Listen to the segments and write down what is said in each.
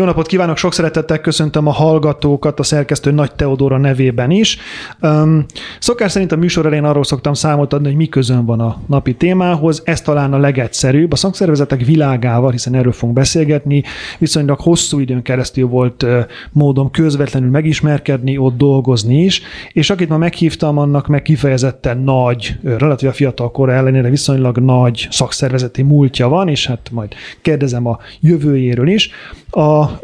Jó napot kívánok, sok szeretettel köszöntöm a hallgatókat a szerkesztő Nagy Teodóra nevében is. Um, szokás szerint a műsor elején arról szoktam számot adni, hogy mi közön van a napi témához. Ez talán a legegyszerűbb. A szakszervezetek világával, hiszen erről fogunk beszélgetni, viszonylag hosszú időn keresztül volt uh, módom közvetlenül megismerkedni, ott dolgozni is, és akit ma meghívtam, annak meg kifejezetten nagy, relatíve fiatal kor ellenére viszonylag nagy szakszervezeti múltja van, és hát majd kérdezem a jövőjéről is. A,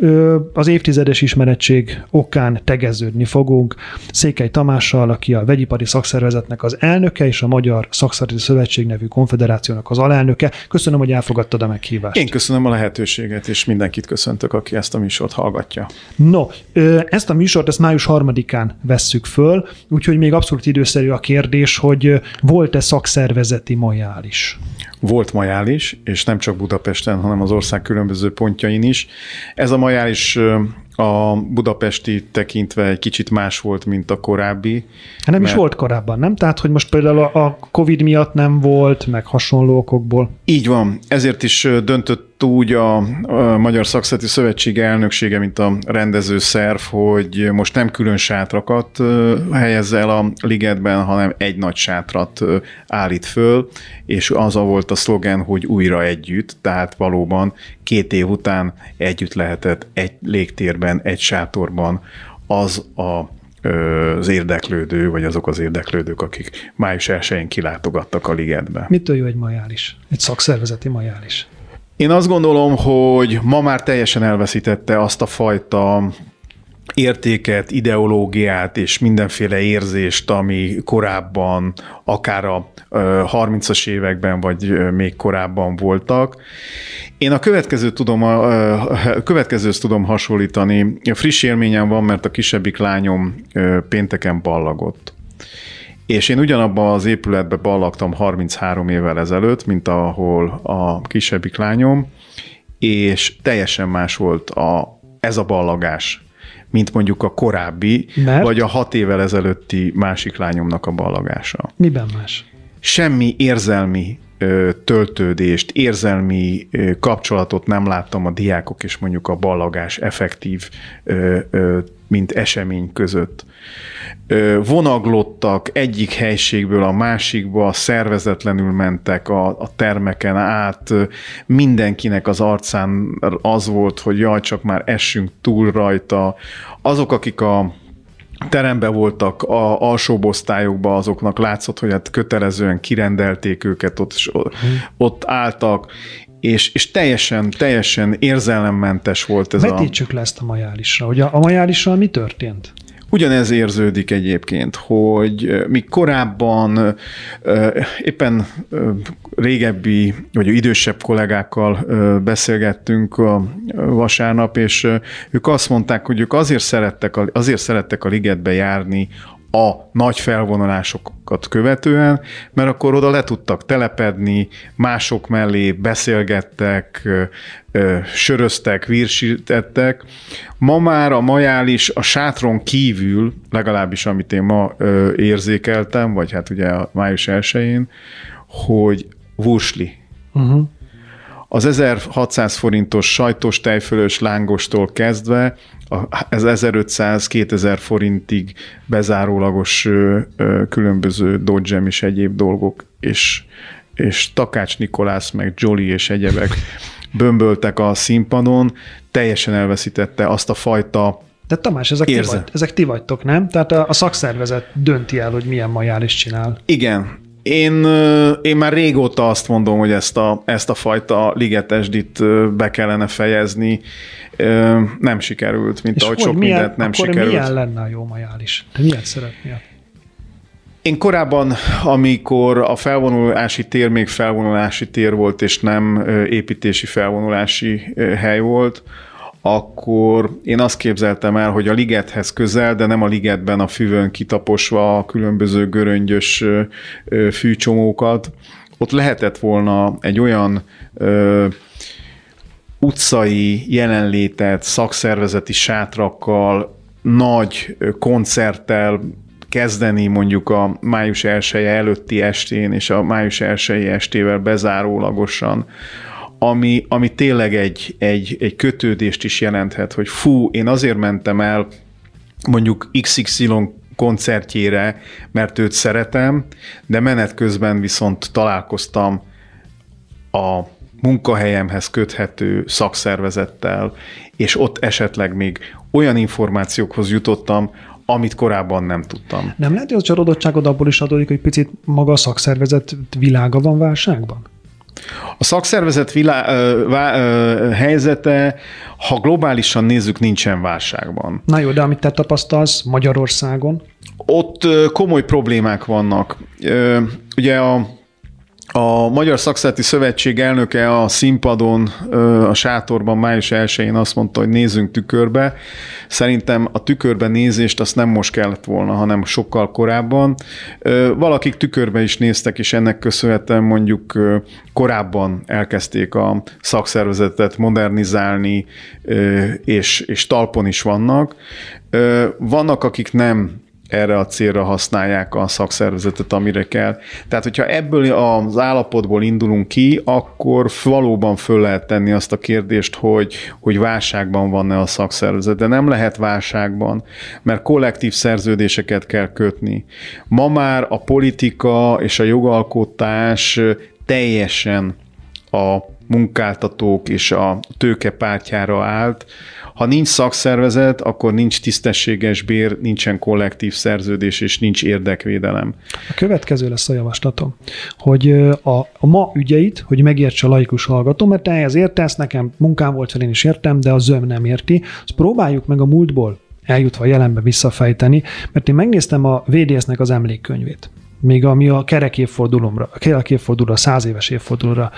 az évtizedes ismerettség okán tegeződni fogunk Székely Tamással, aki a vegyipari szakszervezetnek az elnöke, és a Magyar Szakszervezeti Szövetség nevű konfederációnak az alelnöke. Köszönöm, hogy elfogadtad a meghívást. Én köszönöm a lehetőséget, és mindenkit köszöntök, aki ezt a műsort hallgatja. No, ezt a műsort ezt május harmadikán vesszük föl, úgyhogy még abszolút időszerű a kérdés, hogy volt-e szakszervezeti majális? Volt majális, és nem csak Budapesten, hanem az ország különböző pontjain is. Ez a majális a budapesti tekintve egy kicsit más volt, mint a korábbi. Hát nem mert... is volt korábban, nem? Tehát, hogy most például a Covid miatt nem volt, meg hasonló okokból. Így van. Ezért is döntött úgy a, Magyar Szakszeti Szövetség elnöksége, mint a rendező szerv, hogy most nem külön sátrakat helyezze el a ligetben, hanem egy nagy sátrat állít föl, és az a volt a szlogen, hogy újra együtt, tehát valóban két év után együtt lehetett egy légtérben, egy sátorban az a az érdeklődő, vagy azok az érdeklődők, akik május 1-én kilátogattak a ligetbe. Mitől jó egy majális? Egy szakszervezeti majális? Én azt gondolom, hogy ma már teljesen elveszítette azt a fajta értéket, ideológiát és mindenféle érzést, ami korábban, akár a 30-as években, vagy még korábban voltak. Én a következőt tudom, a következőt tudom hasonlítani. Friss élményem van, mert a kisebbik lányom pénteken ballagott. És én ugyanabban az épületben ballagtam 33 évvel ezelőtt, mint ahol a kisebbik lányom, és teljesen más volt a, ez a ballagás, mint mondjuk a korábbi, Mert? vagy a hat évvel ezelőtti másik lányomnak a ballagása. Miben más? Semmi érzelmi töltődést, érzelmi kapcsolatot nem láttam a diákok és mondjuk a ballagás effektív, mint esemény között. Vonaglottak egyik helységből a másikba, szervezetlenül mentek a, a termeken át, mindenkinek az arcán az volt, hogy jaj, csak már essünk túl rajta. Azok, akik a teremben voltak a alsóbb osztályokban, azoknak látszott, hogy hát kötelezően kirendelték őket, ott, hmm. ott álltak, és, és teljesen, teljesen érzelemmentes volt ez Vetítsük a... Le ezt a majálisra, hogy a, a majálissal mi történt? Ugyanez érződik egyébként, hogy mi korábban éppen régebbi, vagy idősebb kollégákkal beszélgettünk a vasárnap, és ők azt mondták, hogy ők azért szerettek, azért szerettek a ligetbe járni a nagy felvonulásokat követően, mert akkor oda le tudtak telepedni, mások mellé beszélgettek, söröztek, virsítettek. Ma már a majális a sátron kívül, legalábbis amit én ma érzékeltem, vagy hát ugye a május 1 hogy vursli. Uh-huh. Az 1600 forintos sajtos tejfölös lángostól kezdve ez 1500-2000 forintig bezárólagos különböző dodge és egyéb dolgok, és, és Takács Nikolász, meg Jolly és egyebek bömböltek a színpadon, teljesen elveszítette azt a fajta de Tamás, ezek ti, vagy, ezek ti vagytok, nem? Tehát a, a szakszervezet dönti el, hogy milyen majális csinál. Igen, én, én már régóta azt mondom, hogy ezt a, ezt a fajta ligetesdit be kellene fejezni. Nem sikerült, mint És ahogy sok milyen, mindent nem akkor sikerült. milyen lenne a jó majális? Te miért szeretnél? Én korábban, amikor a felvonulási tér még felvonulási tér volt, és nem építési felvonulási hely volt, akkor én azt képzeltem el, hogy a ligethez közel, de nem a ligetben a füvön kitaposva a különböző göröngyös fűcsomókat, ott lehetett volna egy olyan ö, utcai jelenlétet, szakszervezeti sátrakkal, nagy koncerttel kezdeni mondjuk a május 1 előtti estén és a május 1 estével bezárólagosan, ami, ami tényleg egy, egy, egy kötődést is jelenthet, hogy fú, én azért mentem el mondjuk XXY koncertjére, mert őt szeretem, de menet közben viszont találkoztam a munkahelyemhez köthető szakszervezettel, és ott esetleg még olyan információkhoz jutottam, amit korábban nem tudtam. Nem lehet, hogy a csalódottságod abból is adódik, hogy picit maga a szakszervezet világa van válságban? A szakszervezet vilá, ö, vá, ö, helyzete, ha globálisan nézzük, nincsen válságban. Na jó, de amit te tapasztalsz Magyarországon? Ott komoly problémák vannak. Ugye a a Magyar Szakszereti Szövetség elnöke a színpadon, a sátorban május 1-én azt mondta, hogy nézzünk tükörbe. Szerintem a tükörbe nézést azt nem most kellett volna, hanem sokkal korábban. Valakik tükörbe is néztek, és ennek köszönhetően mondjuk korábban elkezdték a szakszervezetet modernizálni, és, és talpon is vannak. Vannak, akik nem erre a célra használják a szakszervezetet, amire kell. Tehát, hogyha ebből az állapotból indulunk ki, akkor valóban föl lehet tenni azt a kérdést, hogy, hogy válságban van-e a szakszervezet. De nem lehet válságban, mert kollektív szerződéseket kell kötni. Ma már a politika és a jogalkotás teljesen a munkáltatók és a tőke pártjára állt, ha nincs szakszervezet, akkor nincs tisztességes bér, nincsen kollektív szerződés, és nincs érdekvédelem. A következő lesz a javaslatom, hogy a, a ma ügyeit, hogy megértse a laikus hallgató, mert ehhez értesz, nekem munkám volt fel, én is értem, de a zöm nem érti. Azt próbáljuk meg a múltból eljutva a jelenbe visszafejteni, mert én megnéztem a VDS-nek az emlékkönyvét még ami a kerek évfordulomra, a kerek évfordulóra, száz éves évfordulóra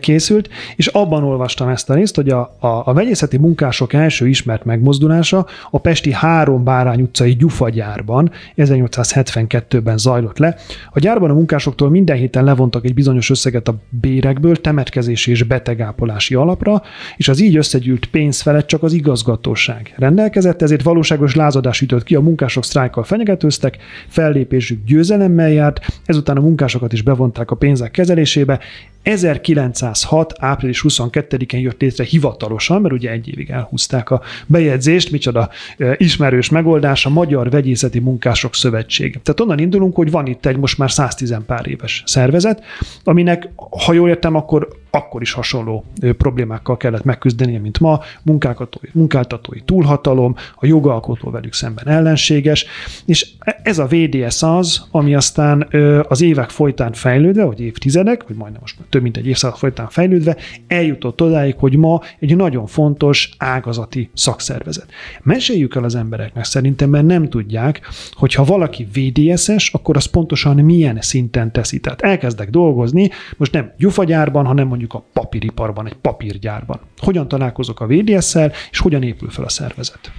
készült, és abban olvastam ezt a részt, hogy a, a, a vegyészeti munkások első ismert megmozdulása a Pesti három Bárány utcai gyufagyárban 1872-ben zajlott le. A gyárban a munkásoktól minden héten levontak egy bizonyos összeget a bérekből temetkezési és betegápolási alapra, és az így összegyűlt pénz felett csak az igazgatóság rendelkezett, ezért valóságos lázadás ütött ki, a munkások sztrájkkal fenyegetőztek, fellépésük győzelemmel járt, ezután a munkásokat is bevonták a pénzek kezelésébe. 1906. április 22-én jött létre hivatalosan, mert ugye egy évig elhúzták a bejegyzést, micsoda ismerős megoldás, a Magyar Vegyészeti Munkások Szövetség. Tehát onnan indulunk, hogy van itt egy most már 110 pár éves szervezet, aminek, ha jól értem, akkor akkor is hasonló problémákkal kellett megküzdenie, mint ma, munkáltatói, munkáltatói túlhatalom, a jogalkotó velük szemben ellenséges, és ez a VDS az, ami aztán az évek folytán fejlődve, vagy évtizedek, vagy majdnem most több mint egy évszázad folytán fejlődve, eljutott odáig, hogy ma egy nagyon fontos ágazati szakszervezet. Meséljük el az embereknek szerintem, mert nem tudják, hogy ha valaki VDS-es, akkor az pontosan milyen szinten teszi. Tehát elkezdek dolgozni, most nem gyufagyárban, hanem mondjuk a papíriparban, egy papírgyárban. Hogyan találkozok a VDS-szel, és hogyan épül fel a szervezet?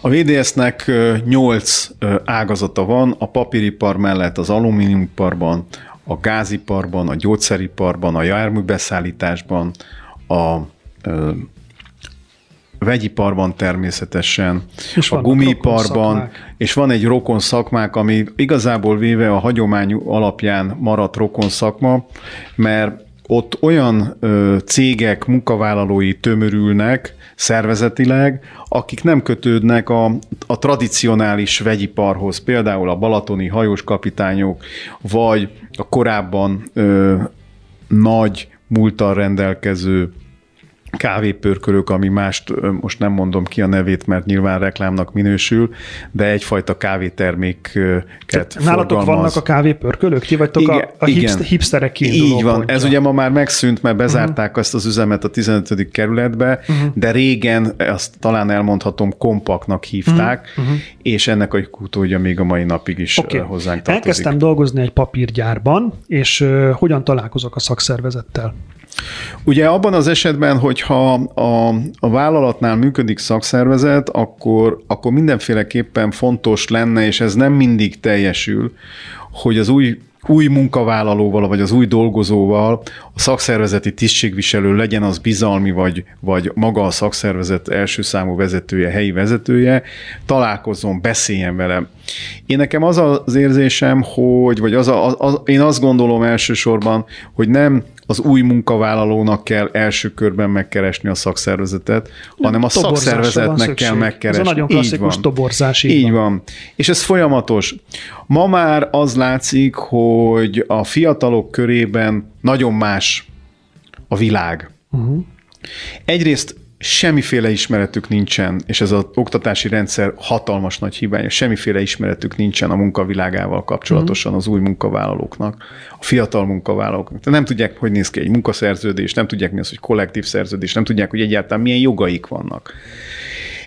A VDS-nek nyolc ágazata van, a papíripar mellett az alumíniumiparban, a gáziparban, a gyógyszeriparban, a járműbeszállításban, a vegyiparban természetesen, és a gumiparban, és van egy rokon szakmák, ami igazából véve a hagyomány alapján maradt rokon szakma, mert ott olyan ö, cégek, munkavállalói tömörülnek szervezetileg, akik nem kötődnek a, a tradicionális vegyiparhoz, például a balatoni hajós kapitányok, vagy a korábban ö, nagy múltal rendelkező kávépörkölők, ami mást, most nem mondom ki a nevét, mert nyilván reklámnak minősül, de egyfajta kávéterméket Nálatok vannak a kávépörkölők? Ti vagytok igen, a, a igen. hipsterek kiinduló Így van, pontja. ez ugye ma már megszűnt, mert bezárták uh-huh. azt az üzemet a 15. kerületbe, uh-huh. de régen, azt talán elmondhatom, kompaknak hívták, uh-huh. és ennek a utódja még a mai napig is okay. hozzánk tartozik. Elkezdtem dolgozni egy papírgyárban, és uh, hogyan találkozok a szakszervezettel? Ugye abban az esetben, hogyha a, a vállalatnál működik szakszervezet, akkor, akkor mindenféleképpen fontos lenne, és ez nem mindig teljesül, hogy az új új munkavállalóval, vagy az új dolgozóval a szakszervezeti tisztségviselő legyen az bizalmi, vagy, vagy maga a szakszervezet első számú vezetője, helyi vezetője, találkozzon, beszéljen velem. Én nekem az az érzésem, hogy, vagy az, a, az én azt gondolom elsősorban, hogy nem az új munkavállalónak kell első körben megkeresni a szakszervezetet, hanem a szakszervezetnek kell megkeresni. Ez a nagyon klasszikus így toborzás. Így, így van. van. És ez folyamatos. Ma már az látszik, hogy a fiatalok körében nagyon más a világ. Uh-huh. Egyrészt semmiféle ismeretük nincsen, és ez az oktatási rendszer hatalmas nagy hibája, semmiféle ismeretük nincsen a munkavilágával kapcsolatosan az új munkavállalóknak, a fiatal munkavállalóknak. Tehát nem tudják, hogy néz ki egy munkaszerződés, nem tudják mi az, hogy kollektív szerződés, nem tudják, hogy egyáltalán milyen jogaik vannak.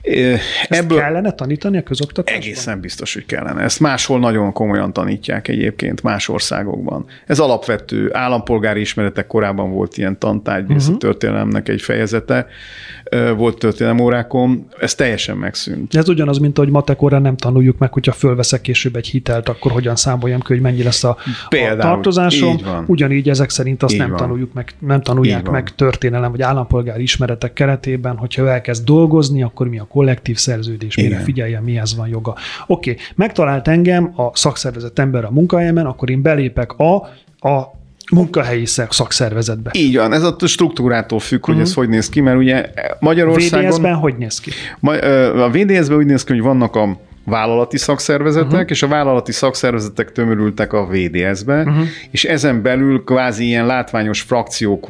Ezt Ebből kellene tanítani a közoktatásban? Egészen biztos, hogy kellene. Ezt máshol nagyon komolyan tanítják egyébként, más országokban. Ez alapvető állampolgári ismeretek korábban volt ilyen tantárgy, uh-huh. történelemnek egy fejezete, volt történelem órákon, ez teljesen megszűnt. Ez ugyanaz, mint hogy matekóra nem tanuljuk meg, hogyha fölveszek később egy hitelt, akkor hogyan számoljam ki, hogy mennyi lesz a, Például, a tartozásom. Ugyanígy ezek szerint azt így nem van. tanuljuk meg, nem tanulják meg történelem vagy állampolgári ismeretek keretében, hogyha elkezd dolgozni, akkor mi a kollektív szerződés, mire Igen. figyeljen, mihez van joga. Oké, okay, megtalált engem a szakszervezet ember a munkahelyemen, akkor én belépek a, a munkahelyi szakszervezetbe. Így van, ez a struktúrától függ, hogy uh-huh. ez hogy néz ki, mert ugye Magyarországon... VDS-ben hogy néz ki? A VDS-ben úgy néz ki, hogy vannak a vállalati szakszervezetek, uh-huh. és a vállalati szakszervezetek tömörültek a VDS-be, uh-huh. és ezen belül kvázi ilyen látványos frakciók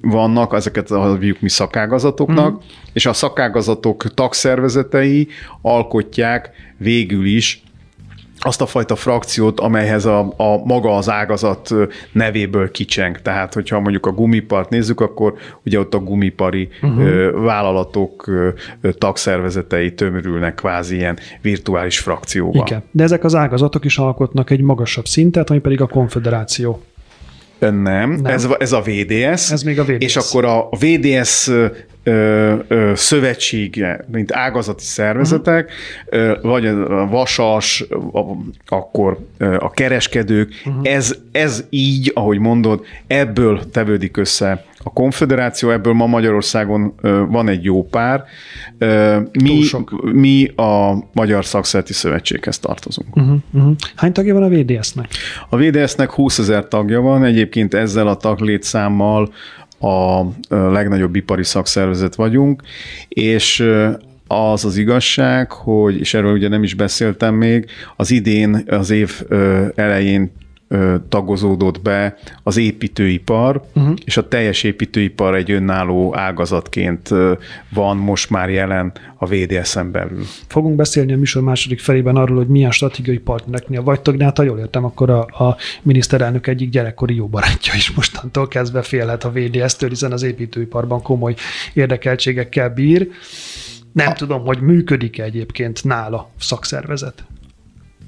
vannak, ezeket hívjuk mi szakágazatoknak, uh-huh. és a szakágazatok tagszervezetei alkotják végül is azt a fajta frakciót, amelyhez a, a maga az ágazat nevéből kicseng. Tehát, hogyha mondjuk a gumipart nézzük, akkor ugye ott a gumipari uh-huh. vállalatok tagszervezetei tömörülnek kvázi ilyen virtuális frakcióba. Igen, de ezek az ágazatok is alkotnak egy magasabb szintet, ami pedig a konfederáció. Nem, nem. Ez, ez a VDS. Ez még a VDS. És akkor a VDS ö, ö, szövetsége, mint ágazati szervezetek, uh-huh. ö, vagy a vasas, a, akkor a kereskedők, uh-huh. ez, ez így, ahogy mondod, ebből tevődik össze a konfederáció, ebből ma Magyarországon van egy jó pár. Mi, mi a Magyar Szakszerti Szövetséghez tartozunk. Uh-huh, uh-huh. Hány tagja van a VDS-nek? A VDS-nek 20 ezer tagja van, egyébként ezzel a taglétszámmal a legnagyobb ipari szakszervezet vagyunk, és az az igazság, hogy, és erről ugye nem is beszéltem még, az idén, az év elején tagozódott be az építőipar, uh-huh. és a teljes építőipar egy önálló ágazatként van most már jelen a VDS-en belül. Fogunk beszélni a műsor második felében arról, hogy milyen stratégiai partnereknél vagytok, de hát ha jól értem, akkor a, a miniszterelnök egyik gyerekkori jó barátja is mostantól kezdve félhet a VDS-től, hiszen az építőiparban komoly érdekeltségekkel bír. Nem a... tudom, hogy működik-e egyébként nála szakszervezet.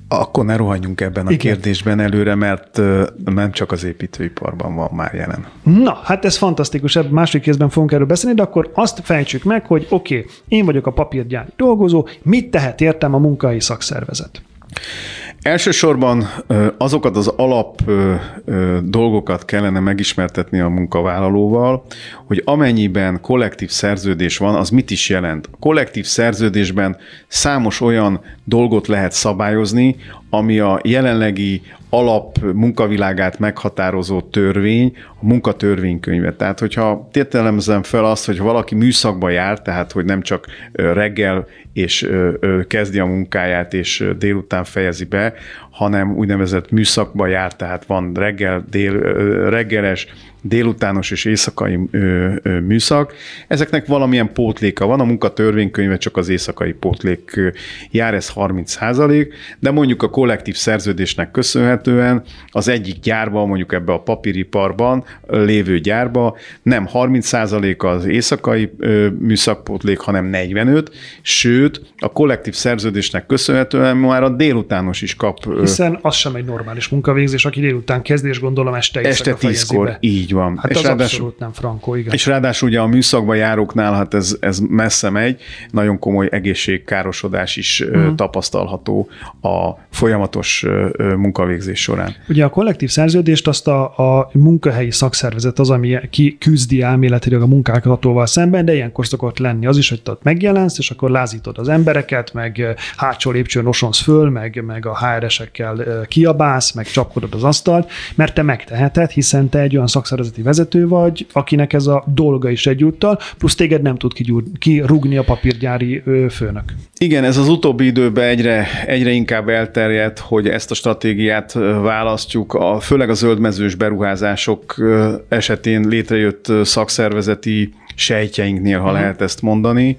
Akkor ne rohanjunk ebben a Igen. kérdésben előre, mert nem csak az építőiparban van már jelen. Na, hát ez fantasztikus, ebben másik kézben fogunk erről beszélni, de akkor azt fejtsük meg, hogy oké, okay, én vagyok a papírgyári dolgozó, mit tehet értem a munkai szakszervezet? Elsősorban azokat az alap dolgokat kellene megismertetni a munkavállalóval, hogy amennyiben kollektív szerződés van, az mit is jelent. A kollektív szerződésben számos olyan dolgot lehet szabályozni, ami a jelenlegi alap munkavilágát meghatározó törvény, a munkatörvénykönyve. Tehát, hogyha tételemzem fel azt, hogy valaki műszakba jár, tehát, hogy nem csak reggel és kezdi a munkáját, és délután fejezi be, hanem úgynevezett műszakba jár, tehát van reggel, dél, reggeles, délutános és éjszakai műszak. Ezeknek valamilyen pótléka van, a munkatörvénykönyve csak az éjszakai pótlék jár, ez 30 százalék, de mondjuk a kollektív szerződésnek köszönhetően az egyik gyárban, mondjuk ebbe a papíriparban lévő gyárba nem 30 százalék az éjszakai műszakpótlék, hanem 45, sőt, a kollektív szerződésnek köszönhetően már a délutános is kap. Hiszen az sem egy normális munkavégzés, aki délután kezdés és gondolom este Este tízkor, így így van. Hát és az ráadásul, abszolút nem frankó, igen. És ráadásul ugye a műszakban járóknál, hát ez, ez messze megy, nagyon komoly egészségkárosodás is uh-huh. tapasztalható a folyamatos munkavégzés során. Ugye a kollektív szerződést azt a, a munkahelyi szakszervezet az, ami ki küzdi elméletileg a munkáltatóval szemben, de ilyenkor szokott lenni az is, hogy te ott megjelensz, és akkor lázítod az embereket, meg hátsó lépcsőn osonsz föl, meg, meg a HR-esekkel kiabálsz, meg csapkodod az asztalt, mert te megteheted, hiszen te egy olyan szakszervezet szakszervezeti vezető vagy, akinek ez a dolga is egyúttal, plusz téged nem tud kirúgni a papírgyári főnök. Igen, ez az utóbbi időben egyre, egyre inkább elterjedt, hogy ezt a stratégiát választjuk. A, főleg a zöldmezős beruházások esetén létrejött szakszervezeti sejtjeinknél, ha uh-huh. lehet ezt mondani.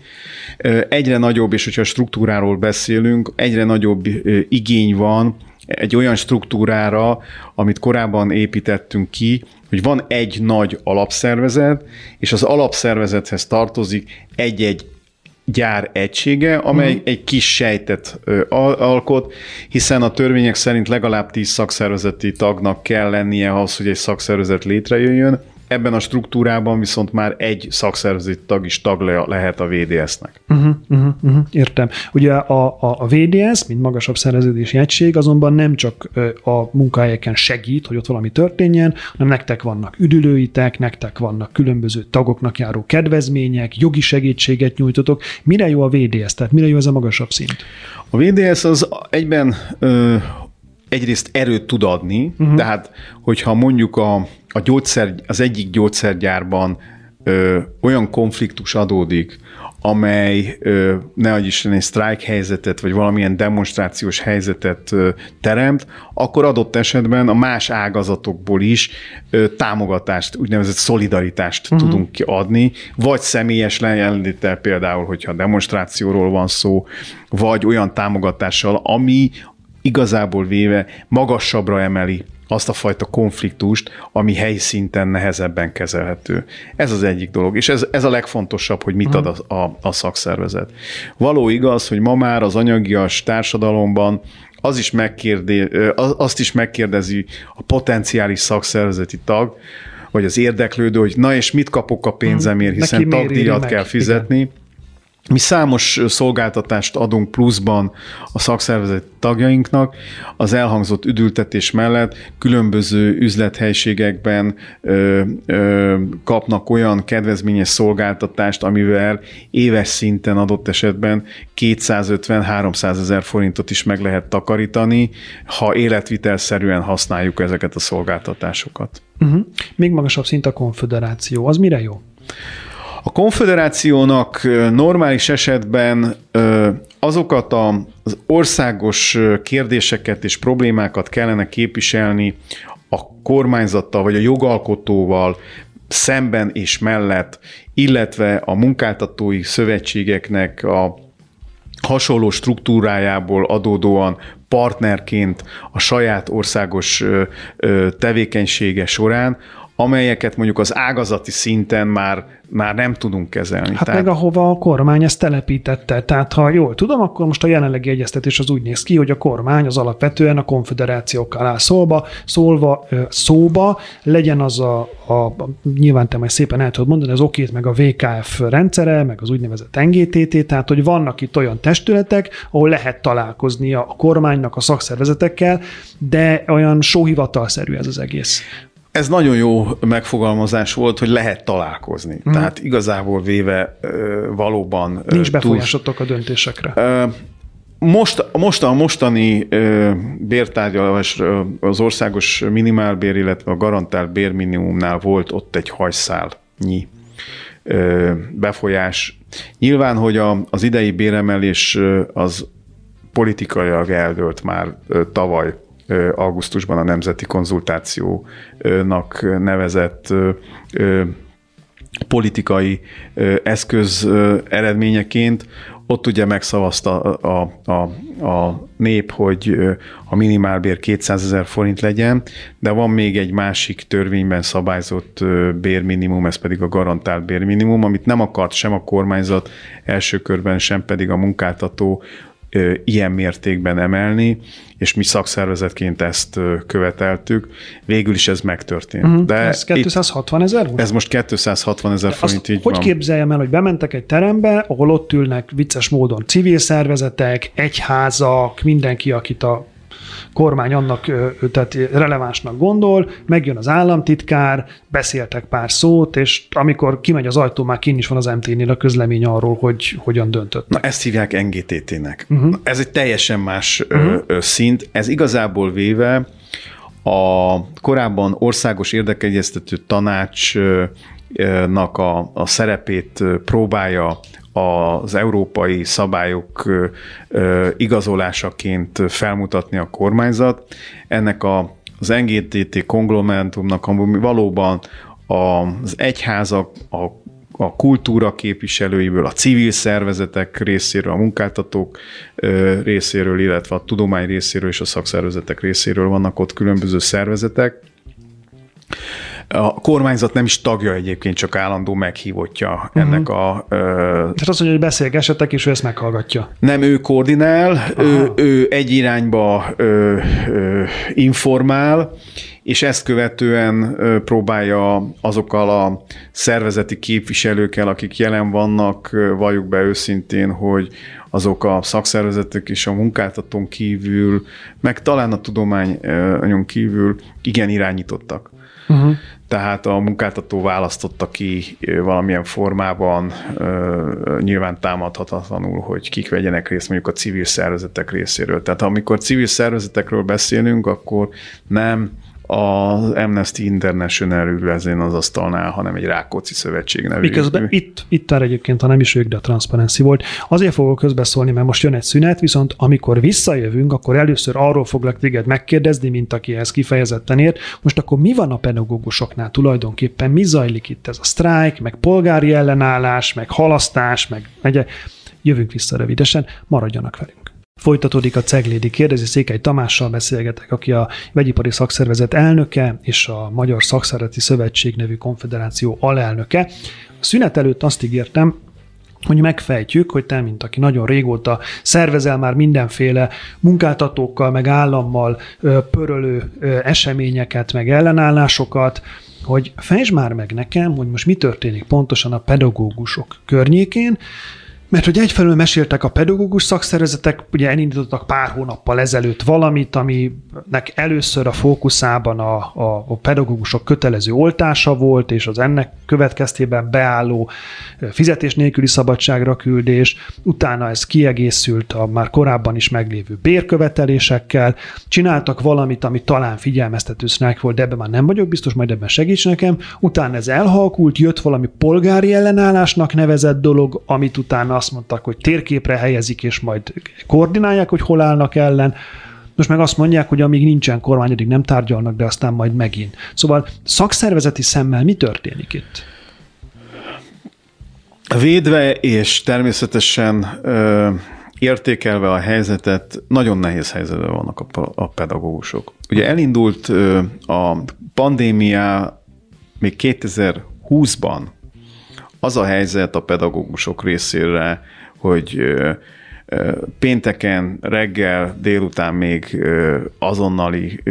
Egyre nagyobb, és hogyha struktúráról beszélünk, egyre nagyobb igény van egy olyan struktúrára, amit korábban építettünk ki, hogy van egy nagy alapszervezet, és az alapszervezethez tartozik egy-egy gyár egysége, amely uh-huh. egy kis sejtet ö, alkot, hiszen a törvények szerint legalább 10 szakszervezeti tagnak kell lennie ahhoz, hogy egy szakszervezet létrejöjjön, Ebben a struktúrában viszont már egy szakszervezeti tag is tag le, lehet a VDS-nek. Uh-huh, uh-huh, uh-huh, értem. Ugye a, a, a VDS, mint magasabb szerveződési egység, azonban nem csak a munkahelyeken segít, hogy ott valami történjen, hanem nektek vannak üdülőitek, nektek vannak különböző tagoknak járó kedvezmények, jogi segítséget nyújtotok. Mire jó a VDS, tehát mire jó ez a magasabb szint? A VDS az egyben ö, egyrészt erőt tud adni, uh-huh. tehát hogyha mondjuk a, a gyógyszer, az egyik gyógyszergyárban ö, olyan konfliktus adódik, amely ö, ne adj Isten egy sztrájk helyzetet, vagy valamilyen demonstrációs helyzetet ö, teremt, akkor adott esetben a más ágazatokból is ö, támogatást, úgynevezett szolidaritást uh-huh. tudunk adni, vagy személyes lejelenlétel például, hogyha demonstrációról van szó, vagy olyan támogatással, ami igazából véve magasabbra emeli azt a fajta konfliktust, ami helyi szinten nehezebben kezelhető. Ez az egyik dolog, és ez, ez a legfontosabb, hogy mit ad a, a, a szakszervezet. Való igaz, hogy ma már az anyagias társadalomban az is megkérdé, azt is megkérdezi a potenciális szakszervezeti tag, vagy az érdeklődő, hogy na és mit kapok a pénzemért, hiszen tagdíjat kell fizetni. Igen. Mi számos szolgáltatást adunk pluszban a szakszervezet tagjainknak. Az elhangzott üdültetés mellett különböző üzlethelységekben ö, ö, kapnak olyan kedvezményes szolgáltatást, amivel éves szinten adott esetben 250-300 ezer forintot is meg lehet takarítani, ha életvitelszerűen használjuk ezeket a szolgáltatásokat. Uh-huh. Még magasabb szint a konfederáció. Az mire jó? A konfederációnak normális esetben azokat az országos kérdéseket és problémákat kellene képviselni a kormányzattal vagy a jogalkotóval szemben és mellett, illetve a munkáltatói szövetségeknek a hasonló struktúrájából adódóan partnerként a saját országos tevékenysége során, amelyeket mondjuk az ágazati szinten már, már nem tudunk kezelni. Hát Tehát... meg ahova a kormány ezt telepítette. Tehát ha jól tudom, akkor most a jelenlegi egyeztetés az úgy néz ki, hogy a kormány az alapvetően a konfederációkkal áll szólva, szólva, szóba, legyen az a, a nyilván te majd szépen el tudod mondani, az okét, meg a VKF rendszere, meg az úgynevezett NGTT, tehát hogy vannak itt olyan testületek, ahol lehet találkozni a kormánynak, a szakszervezetekkel, de olyan sóhivatalszerű ez az egész. Ez nagyon jó megfogalmazás volt, hogy lehet találkozni. Mm. Tehát igazából véve valóban... Nincs befolyásotok a döntésekre. Most, most a mostani bértárgyalás az országos minimálbér, illetve a garantált bérminimumnál volt ott egy hajszálnyi befolyás. Nyilván, hogy a, az idei béremelés az politikailag eldőlt már tavaly augusztusban a Nemzeti Konzultációnak nevezett politikai eszköz eredményeként, ott ugye megszavazta a, a, a nép, hogy a minimálbér 200 ezer forint legyen, de van még egy másik törvényben szabályzott bérminimum, ez pedig a garantált bérminimum, amit nem akart sem a kormányzat első körben, sem pedig a munkáltató ilyen mértékben emelni, és mi szakszervezetként ezt követeltük. Végül is ez megtörtént. Uh-huh. De ez 260 ezer? Ez most 260 ezer forint, így hogy van. képzeljem el, hogy bementek egy terembe, ahol ott ülnek vicces módon civil szervezetek, egyházak, mindenki, akit a kormány annak tehát relevánsnak gondol, megjön az államtitkár, beszéltek pár szót, és amikor kimegy az ajtó, már kinn is van az MT-nél a közlemény arról, hogy hogyan döntött. Na ezt hívják NGTT-nek. Uh-huh. Ez egy teljesen más uh-huh. szint. Ez igazából véve a korábban országos érdekegyeztető tanácsnak a, a szerepét próbálja az európai szabályok igazolásaként felmutatni a kormányzat. Ennek a, az NGTT konglomerátumnak ami valóban az egyházak, a a kultúra képviselőiből, a civil szervezetek részéről, a munkáltatók részéről, illetve a tudomány részéről és a szakszervezetek részéről vannak ott különböző szervezetek. A kormányzat nem is tagja egyébként, csak állandó meghívottja uh-huh. ennek a... Ö, Tehát azt mondja, hogy beszélgessetek, és ő ezt meghallgatja. Nem ő koordinál, ő, ő egy irányba ö, ö, informál, és ezt követően próbálja azokkal a szervezeti képviselőkkel, akik jelen vannak, valljuk be őszintén, hogy azok a szakszervezetek és a munkáltatón kívül, meg talán a tudományon kívül igen irányítottak. Uh-huh. Tehát a munkáltató választotta ki valamilyen formában nyilván támadhatatlanul, hogy kik vegyenek részt mondjuk a civil szervezetek részéről. Tehát amikor civil szervezetekről beszélünk, akkor nem az Amnesty International ül ezen az asztalnál, hanem egy Rákóczi Szövetség nevű. Miközben itt, itt már egyébként, ha nem is ők, de a Transparency volt. Azért fogok közbeszólni, mert most jön egy szünet, viszont amikor visszajövünk, akkor először arról foglak téged megkérdezni, mint aki ezt kifejezetten ért. Most akkor mi van a pedagógusoknál tulajdonképpen? Mi zajlik itt ez a sztrájk, meg polgári ellenállás, meg halasztás, meg megye. Jövünk vissza rövidesen, maradjanak velünk. Folytatódik a Ceglédi kérdezi, Székely Tamással beszélgetek, aki a vegyipari szakszervezet elnöke és a Magyar Szakszervezeti Szövetség nevű konfederáció alelnöke. A szünet előtt azt ígértem, hogy megfejtjük, hogy te, mint aki nagyon régóta szervezel már mindenféle munkáltatókkal, meg állammal pörölő eseményeket, meg ellenállásokat, hogy fejtsd már meg nekem, hogy most mi történik pontosan a pedagógusok környékén, mert hogy egyfelől meséltek a pedagógus szakszervezetek, ugye elindítottak pár hónappal ezelőtt valamit, aminek először a fókuszában a, a, a pedagógusok kötelező oltása volt, és az ennek következtében beálló fizetés nélküli szabadságra küldés, utána ez kiegészült a már korábban is meglévő bérkövetelésekkel, csináltak valamit, ami talán figyelmeztető sztrájk volt, de ebben már nem vagyok biztos, majd ebben segíts nekem, utána ez elhalkult, jött valami polgári ellenállásnak nevezett dolog, amit utána azt mondták, hogy térképre helyezik, és majd koordinálják, hogy hol állnak ellen. Most meg azt mondják, hogy amíg nincsen kormány, addig nem tárgyalnak, de aztán majd megint. Szóval szakszervezeti szemmel mi történik itt? Védve és természetesen ö, értékelve a helyzetet, nagyon nehéz helyzetben vannak a, a pedagógusok. Ugye elindult ö, a pandémia még 2020-ban az a helyzet a pedagógusok részére, hogy pénteken, reggel, délután még azonnali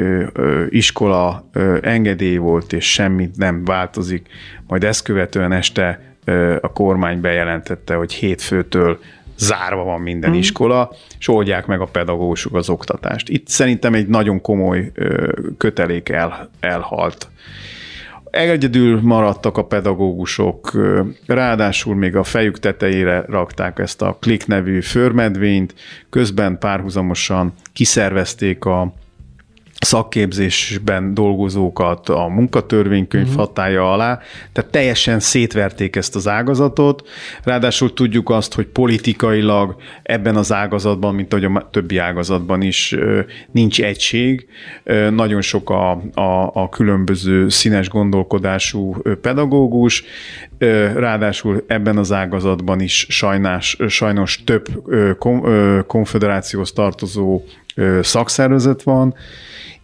iskola engedély volt, és semmit nem változik. Majd ezt követően este a kormány bejelentette, hogy hétfőtől zárva van minden mm. iskola, és oldják meg a pedagógusok az oktatást. Itt szerintem egy nagyon komoly kötelék el, elhalt Egyedül maradtak a pedagógusok, ráadásul még a fejük tetejére rakták ezt a Klik nevű förmedvényt, közben párhuzamosan kiszervezték a szakképzésben dolgozókat a munkatörvénykönyv uh-huh. hatája alá, tehát teljesen szétverték ezt az ágazatot, ráadásul tudjuk azt, hogy politikailag ebben az ágazatban, mint ahogy a többi ágazatban is nincs egység, nagyon sok a, a, a különböző színes gondolkodású pedagógus, ráadásul ebben az ágazatban is sajnás, sajnos több konfederációhoz tartozó szakszervezet van,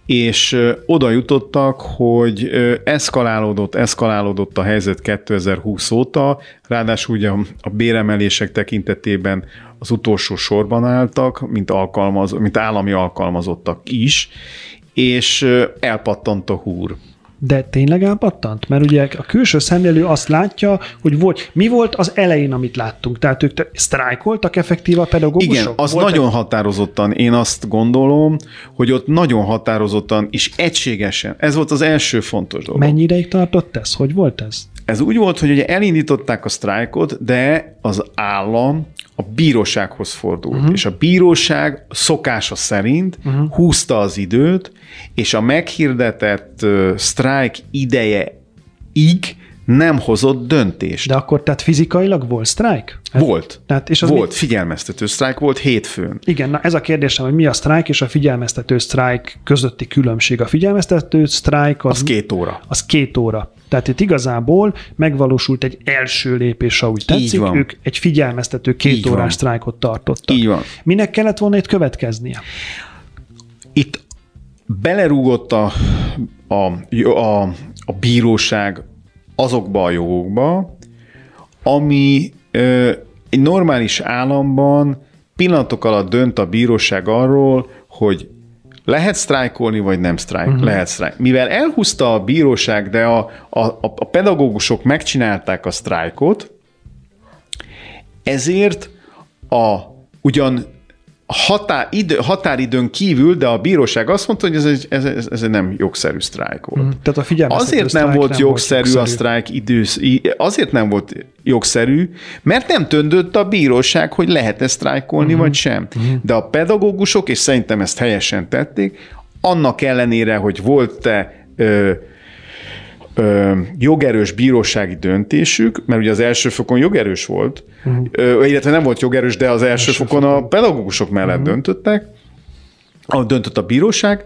és oda jutottak, hogy eszkalálódott, eszkalálódott a helyzet 2020 óta, ráadásul ugye a béremelések tekintetében az utolsó sorban álltak, mint, alkalmaz, mint állami alkalmazottak is, és elpattant a húr. De tényleg elpattant? Mert ugye a külső szemlélő azt látja, hogy volt, mi volt az elején, amit láttunk? Tehát ők sztrájkoltak effektív a pedagógusok? Igen, az volt nagyon határozottan, én azt gondolom, hogy ott nagyon határozottan és egységesen, ez volt az első fontos dolog. Mennyi ideig tartott ez? Hogy volt ez? ez úgy volt, hogy ugye elindították a sztrájkot, de az állam a bírósághoz fordult, uh-huh. és a bíróság szokása szerint uh-huh. húzta az időt, és a meghirdetett uh, sztrájk ideje ig nem hozott döntést. De akkor tehát fizikailag volt sztrájk? Hát, volt. Tehát, és az volt, mi... figyelmeztető sztrájk volt hétfőn. Igen, na ez a kérdésem, hogy mi a sztrájk és a figyelmeztető sztrájk közötti különbség. A figyelmeztető sztrájk az... Az két óra. Az két óra. Tehát itt igazából megvalósult egy első lépés, úgy tetszik, van. ők egy figyelmeztető két Így órás van. sztrájkot tartottak. Így van. Minek kellett volna itt következnie? Itt belerúgott a, a, a, a bíróság azokba a jogokba, ami ö, egy normális államban pillanatok alatt dönt a bíróság arról, hogy lehet sztrájkolni, vagy nem sztrájk? Uh-huh. Lehet sztrájk. Mivel elhúzta a bíróság, de a, a, a pedagógusok megcsinálták a sztrájkot, ezért a ugyan határ, idő, határidőn kívül, de a bíróság azt mondta, hogy ez egy, ez, ez, ez nem jogszerű sztrájk volt. Mm, tehát a azért nem volt nem jogszerű volt a sztrájk idősz, azért nem volt jogszerű, mert nem töndött a bíróság, hogy lehet-e sztrájkolni, mm. vagy sem. Mm. De a pedagógusok, és szerintem ezt helyesen tették, annak ellenére, hogy volt-e ö, ö, jogerős bírósági döntésük, mert ugye az első fokon jogerős volt, uh-huh. ö, illetve nem volt jogerős, de az első, első fokon, fokon a pedagógusok mellett uh-huh. döntöttek, ahol döntött a bíróság,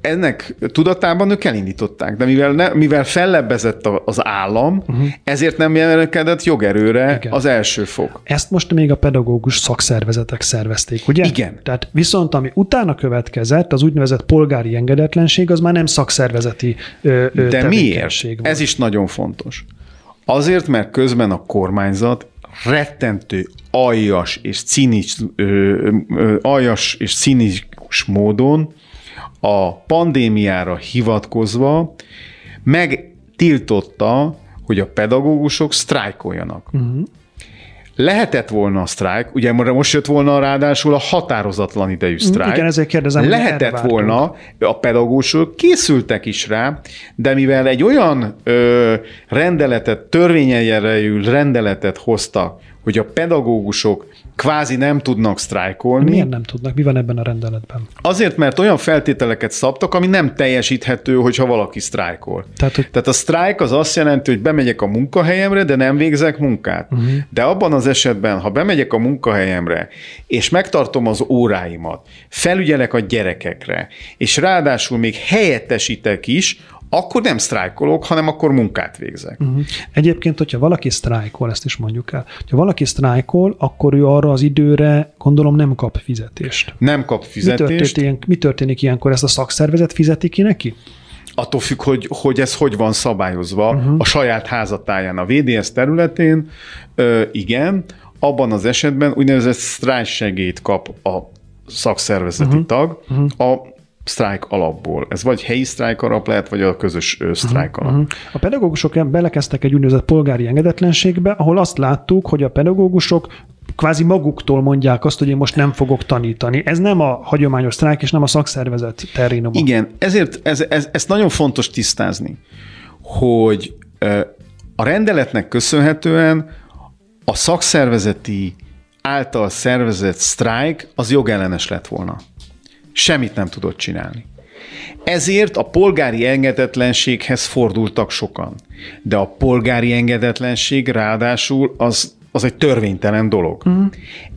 ennek tudatában ők elindították, de mivel, ne, mivel fellebbezett az állam, uh-huh. ezért nem jelenkedett jogerőre Igen. az első fok. Ezt most még a pedagógus szakszervezetek szervezték, ugye? Igen. Tehát viszont ami utána következett, az úgynevezett polgári engedetlenség, az már nem szakszervezeti ö, ö, De miért? Volt. Ez is nagyon fontos. Azért, mert közben a kormányzat rettentő aljas és ö, aljas és cinikus módon a pandémiára hivatkozva megtiltotta, hogy a pedagógusok sztrájkoljanak. Uh-huh. Lehetett volna a sztrájk, ugye most jött volna ráadásul a határozatlan idejű sztrájk. Igen, ezért kérdezem. Lehetett volna, a pedagógusok készültek is rá, de mivel egy olyan ö, rendeletet, törvényeljárejű rendeletet hoztak, hogy a pedagógusok kvázi nem tudnak sztrájkolni. Miért nem tudnak? Mi van ebben a rendeletben? Azért, mert olyan feltételeket szabtak, ami nem teljesíthető, hogyha valaki sztrájkol. Tehát, hogy... Tehát a sztrájk az azt jelenti, hogy bemegyek a munkahelyemre, de nem végzek munkát. Uh-huh. De abban az esetben, ha bemegyek a munkahelyemre, és megtartom az óráimat, felügyelek a gyerekekre, és ráadásul még helyettesítek is, akkor nem sztrájkolok, hanem akkor munkát végzek. Uh-huh. Egyébként, hogyha valaki sztrájkol, ezt is mondjuk el, ha valaki sztrájkol, akkor ő arra az időre gondolom nem kap fizetést. Nem kap fizetést. Mi történik, ilyen, mi történik ilyenkor? Ezt a szakszervezet fizeti ki neki? Attól függ, hogy, hogy ez hogy van szabályozva uh-huh. a saját házatáján. A VDS területén ö, igen, abban az esetben úgynevezett sztrájksegélyt kap a szakszervezeti uh-huh. tag. Uh-huh. A sztrájk alapból. Ez vagy helyi sztrájk alap lehet, vagy a közös sztrájk alap. Uh-huh. A pedagógusok belekezdtek egy úgynevezett polgári engedetlenségbe, ahol azt láttuk, hogy a pedagógusok kvázi maguktól mondják azt, hogy én most nem fogok tanítani. Ez nem a hagyományos sztrájk, és nem a szakszervezet terrénuma. Igen, ezért ez, ez, ez nagyon fontos tisztázni, hogy a rendeletnek köszönhetően a szakszervezeti által szervezett sztrájk az jogellenes lett volna semmit nem tudott csinálni. Ezért a polgári engedetlenséghez fordultak sokan. De a polgári engedetlenség ráadásul az, az egy törvénytelen dolog. Uh-huh.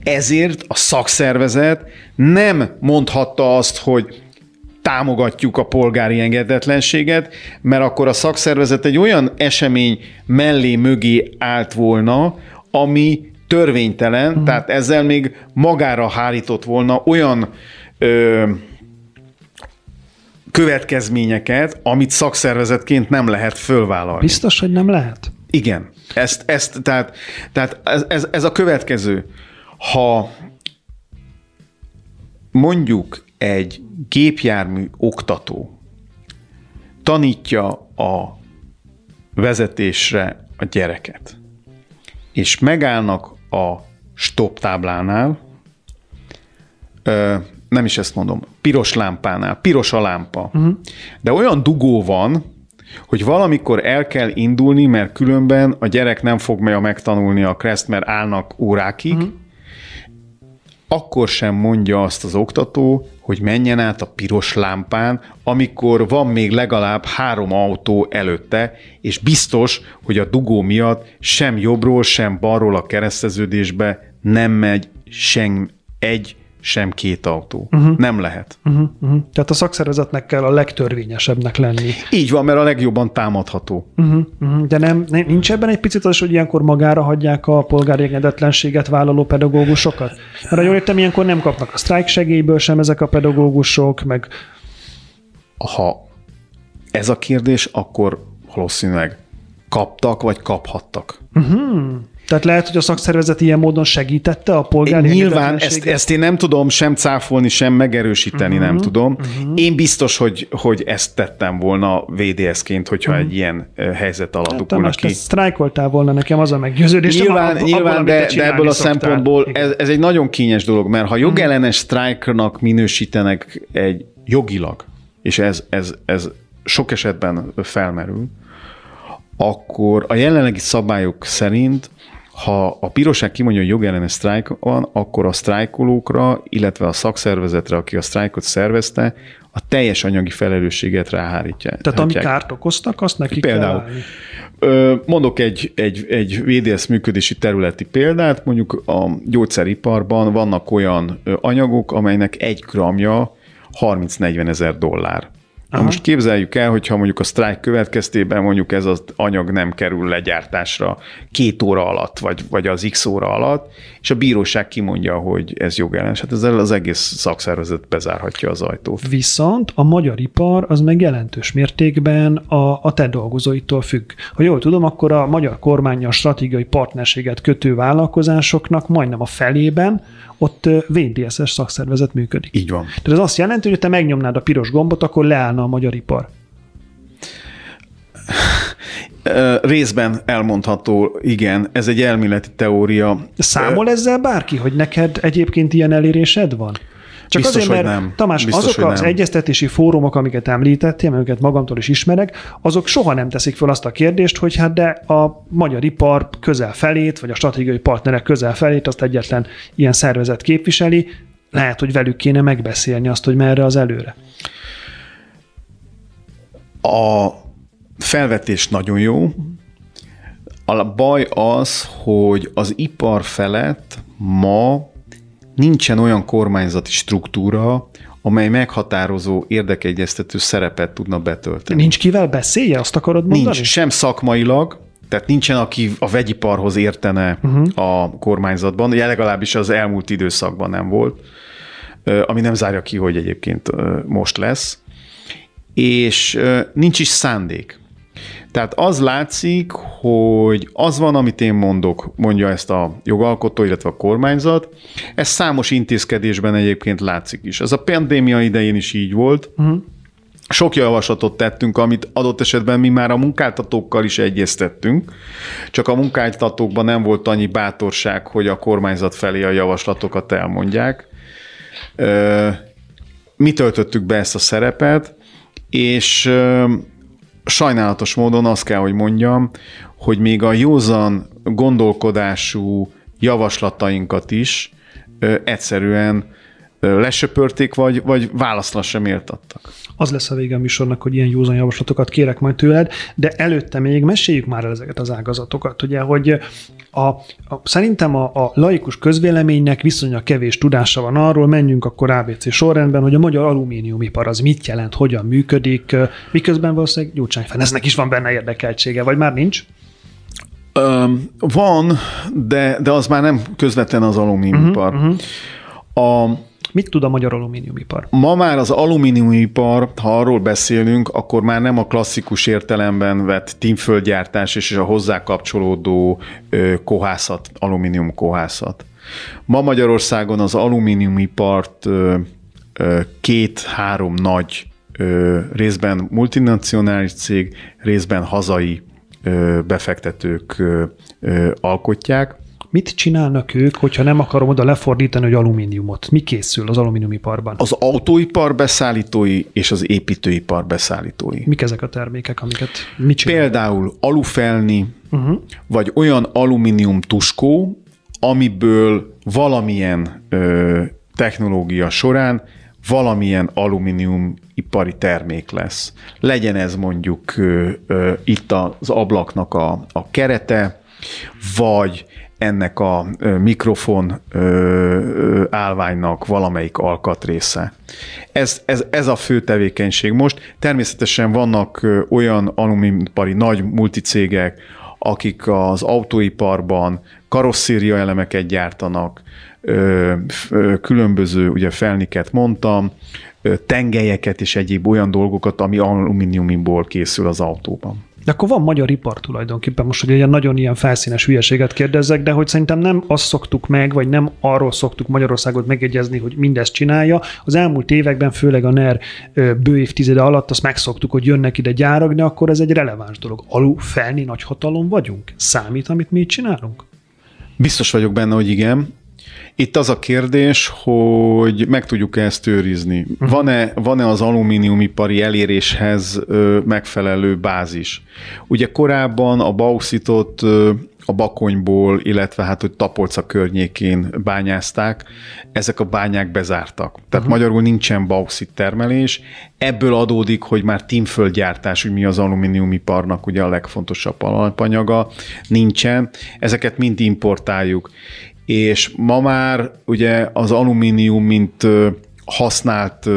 Ezért a szakszervezet nem mondhatta azt, hogy támogatjuk a polgári engedetlenséget, mert akkor a szakszervezet egy olyan esemény mellé mögé állt volna, ami törvénytelen, uh-huh. tehát ezzel még magára hárított volna olyan ö, következményeket, amit szakszervezetként nem lehet fölvállalni. Biztos, hogy nem lehet? Igen. Ezt, ezt, tehát, tehát ez, ez, ez a következő. Ha mondjuk egy gépjármű oktató tanítja a vezetésre a gyereket, és megállnak a stop táblánál, nem is ezt mondom, piros lámpánál, piros a lámpa. Uh-huh. De olyan dugó van, hogy valamikor el kell indulni, mert különben a gyerek nem fog megtanulni a kreszt, mert állnak órákig, uh-huh akkor sem mondja azt az oktató, hogy menjen át a piros lámpán, amikor van még legalább három autó előtte, és biztos, hogy a dugó miatt sem jobbról, sem balról a kereszteződésbe nem megy sem egy sem két autó. Uh-huh. Nem lehet. Uh-huh. Uh-huh. Tehát a szakszervezetnek kell a legtörvényesebbnek lenni. Így van, mert a legjobban támadható. Uh-huh. Uh-huh. De nem, nincs ebben egy picit az, hogy ilyenkor magára hagyják a polgári engedetlenséget vállaló pedagógusokat? Mert jól értem, ilyenkor nem kapnak a sztrájk segélyből sem ezek a pedagógusok, meg... Ha ez a kérdés, akkor valószínűleg kaptak, vagy kaphattak. Uh-huh. Tehát lehet, hogy a szakszervezet ilyen módon segítette a polgári Nyilván ezt, ezt én nem tudom sem cáfolni, sem megerősíteni, uh-huh, nem tudom. Uh-huh. Én biztos, hogy, hogy ezt tettem volna VDS-ként, hogyha uh-huh. egy ilyen helyzet alatt hát, ki. sztrájkoltál volna nekem az a meggyőződés. Nyilván, a, nyilván abban, de, de ebből a szoktál. szempontból ez, ez egy nagyon kényes dolog, mert ha jogellenes sztrájknak minősítenek egy jogilag, és ez, ez, ez sok esetben felmerül, akkor a jelenlegi szabályok szerint ha a bíróság kimondja, hogy jogellenes sztrájk van, akkor a sztrájkolókra, illetve a szakszervezetre, aki a sztrájkot szervezte, a teljes anyagi felelősséget ráhárítja. Tehát ami kárt okoztak, azt neki Például, kell Mondok egy, egy, egy VDS működési területi példát, mondjuk a gyógyszeriparban vannak olyan anyagok, amelynek egy gramja 30-40 ezer dollár. Na most képzeljük el, hogyha mondjuk a sztrájk következtében mondjuk ez az anyag nem kerül legyártásra két óra alatt, vagy, vagy az x óra alatt, és a bíróság kimondja, hogy ez jogellenes. Hát ezzel az egész szakszervezet bezárhatja az ajtót. Viszont a magyar ipar az meg jelentős mértékben a, a te dolgozóitól függ. Ha jól tudom, akkor a magyar kormány a stratégiai partnerséget kötő vállalkozásoknak majdnem a felében ott VDSS szakszervezet működik. Így van. Tehát ez azt jelenti, hogy te megnyomnád a piros gombot, akkor leállna a magyar ipar. Részben elmondható, igen, ez egy elméleti teória. Számol ezzel bárki, hogy neked egyébként ilyen elérésed van? Csak Biztos, azért, mert nem. Tamás, Biztos, azok az nem. egyeztetési fórumok, amiket említettél, amiket magamtól is ismerek, azok soha nem teszik fel azt a kérdést, hogy hát de a magyar ipar közel felét, vagy a stratégiai partnerek közel felét, azt egyetlen ilyen szervezet képviseli, lehet, hogy velük kéne megbeszélni azt, hogy merre az előre. A felvetés nagyon jó. A baj az, hogy az ipar felett ma nincsen olyan kormányzati struktúra, amely meghatározó érdekegyeztető szerepet tudna betölteni. Nincs kivel beszélje, azt akarod mondani? Nincs, sem szakmailag, tehát nincsen, aki a vegyiparhoz értene uh-huh. a kormányzatban, ugye legalábbis az elmúlt időszakban nem volt, ami nem zárja ki, hogy egyébként most lesz, és nincs is szándék. Tehát az látszik, hogy az van, amit én mondok, mondja ezt a jogalkotó, illetve a kormányzat, ez számos intézkedésben egyébként látszik is. Ez a pandémia idején is így volt, uh-huh. Sok javaslatot tettünk, amit adott esetben mi már a munkáltatókkal is egyeztettünk, csak a munkáltatókban nem volt annyi bátorság, hogy a kormányzat felé a javaslatokat elmondják. Mi töltöttük be ezt a szerepet, és sajnálatos módon azt kell, hogy mondjam, hogy még a józan gondolkodású javaslatainkat is ö, egyszerűen lesöpörték, vagy, vagy válaszra sem éltattak. Az lesz a vége a műsornak, hogy ilyen józan javaslatokat kérek majd tőled, de előtte még meséljük már el ezeket az ágazatokat, ugye, hogy a, a, szerintem a, a laikus közvéleménynek viszonylag kevés tudása van arról, menjünk akkor ABC sorrendben, hogy a magyar alumíniumipar az mit jelent, hogyan működik, miközben valószínűleg Gyurcsány Ferencnek is van benne érdekeltsége, vagy már nincs? Um, van, de, de az már nem közvetlen az alumíniumipar. Uh-huh, uh-huh. A, Mit tud a magyar alumíniumipar? Ma már az alumíniumipar, ha arról beszélünk, akkor már nem a klasszikus értelemben vett tímföldgyártás és a hozzá kapcsolódó kohászat, alumínium kohászat. Ma Magyarországon az alumíniumipart két-három nagy részben multinacionális cég, részben hazai befektetők alkotják. Mit csinálnak ők, hogyha nem akarom oda lefordítani, hogy alumíniumot? Mi készül az alumíniumiparban? Az autóipar beszállítói és az építőipar beszállítói. Mik ezek a termékek, amiket mit csinálnak? Például alufelni, uh-huh. vagy olyan alumínium tuskó, amiből valamilyen ö, technológia során valamilyen alumínium ipari termék lesz. Legyen ez mondjuk ö, ö, itt az ablaknak a, a kerete, vagy ennek a mikrofon állványnak valamelyik alkatrésze. Ez, ez, ez a fő tevékenység most. Természetesen vannak olyan alumíniumpari nagy multicégek, akik az autóiparban karosszéria elemeket gyártanak, különböző ugye felniket mondtam, tengelyeket és egyéb olyan dolgokat, ami alumíniumból készül az autóban. De akkor van magyar ipar tulajdonképpen, most hogy ilyen nagyon ilyen felszínes hülyeséget kérdezzek, de hogy szerintem nem azt szoktuk meg, vagy nem arról szoktuk Magyarországot megegyezni, hogy mindezt csinálja. Az elmúlt években, főleg a NER bő évtizede alatt azt megszoktuk, hogy jönnek ide gyárak, de akkor ez egy releváns dolog. Alu felni nagy hatalom vagyunk? Számít, amit mi itt csinálunk? Biztos vagyok benne, hogy igen. Itt az a kérdés, hogy meg tudjuk-e ezt őrizni. Uh-huh. Van-e, van-e az alumíniumipari eléréshez ö, megfelelő bázis? Ugye korábban a bauxitot ö, a Bakonyból, illetve hát, hogy Tapolca környékén bányázták, ezek a bányák bezártak. Tehát uh-huh. magyarul nincsen bauxit termelés, ebből adódik, hogy már tímföldgyártás, hogy mi az alumíniumiparnak ugye a legfontosabb alapanyaga, nincsen, ezeket mind importáljuk és ma már ugye az alumínium, mint használt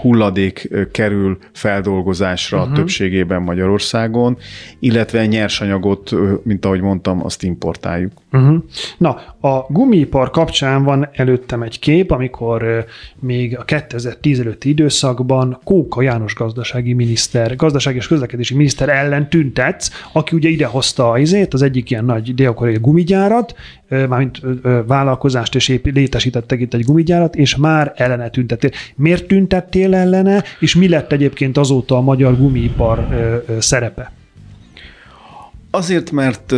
hulladék kerül feldolgozásra uh-huh. többségében Magyarországon, illetve nyersanyagot, mint ahogy mondtam, azt importáljuk. Uh-huh. Na, a gumipar kapcsán van előttem egy kép, amikor még a 2010 előtti időszakban Kóka János gazdasági miniszter, gazdasági és közlekedési miniszter ellen tüntetsz, aki ugye idehozta izét, az egyik ilyen nagy dél gumigyárat, mármint vállalkozást, és épp létesítettek itt egy gumigyárat, és már ellene tüntettél. Miért tüntettél ellene, és mi lett egyébként azóta a magyar gumipar szerepe? Azért, mert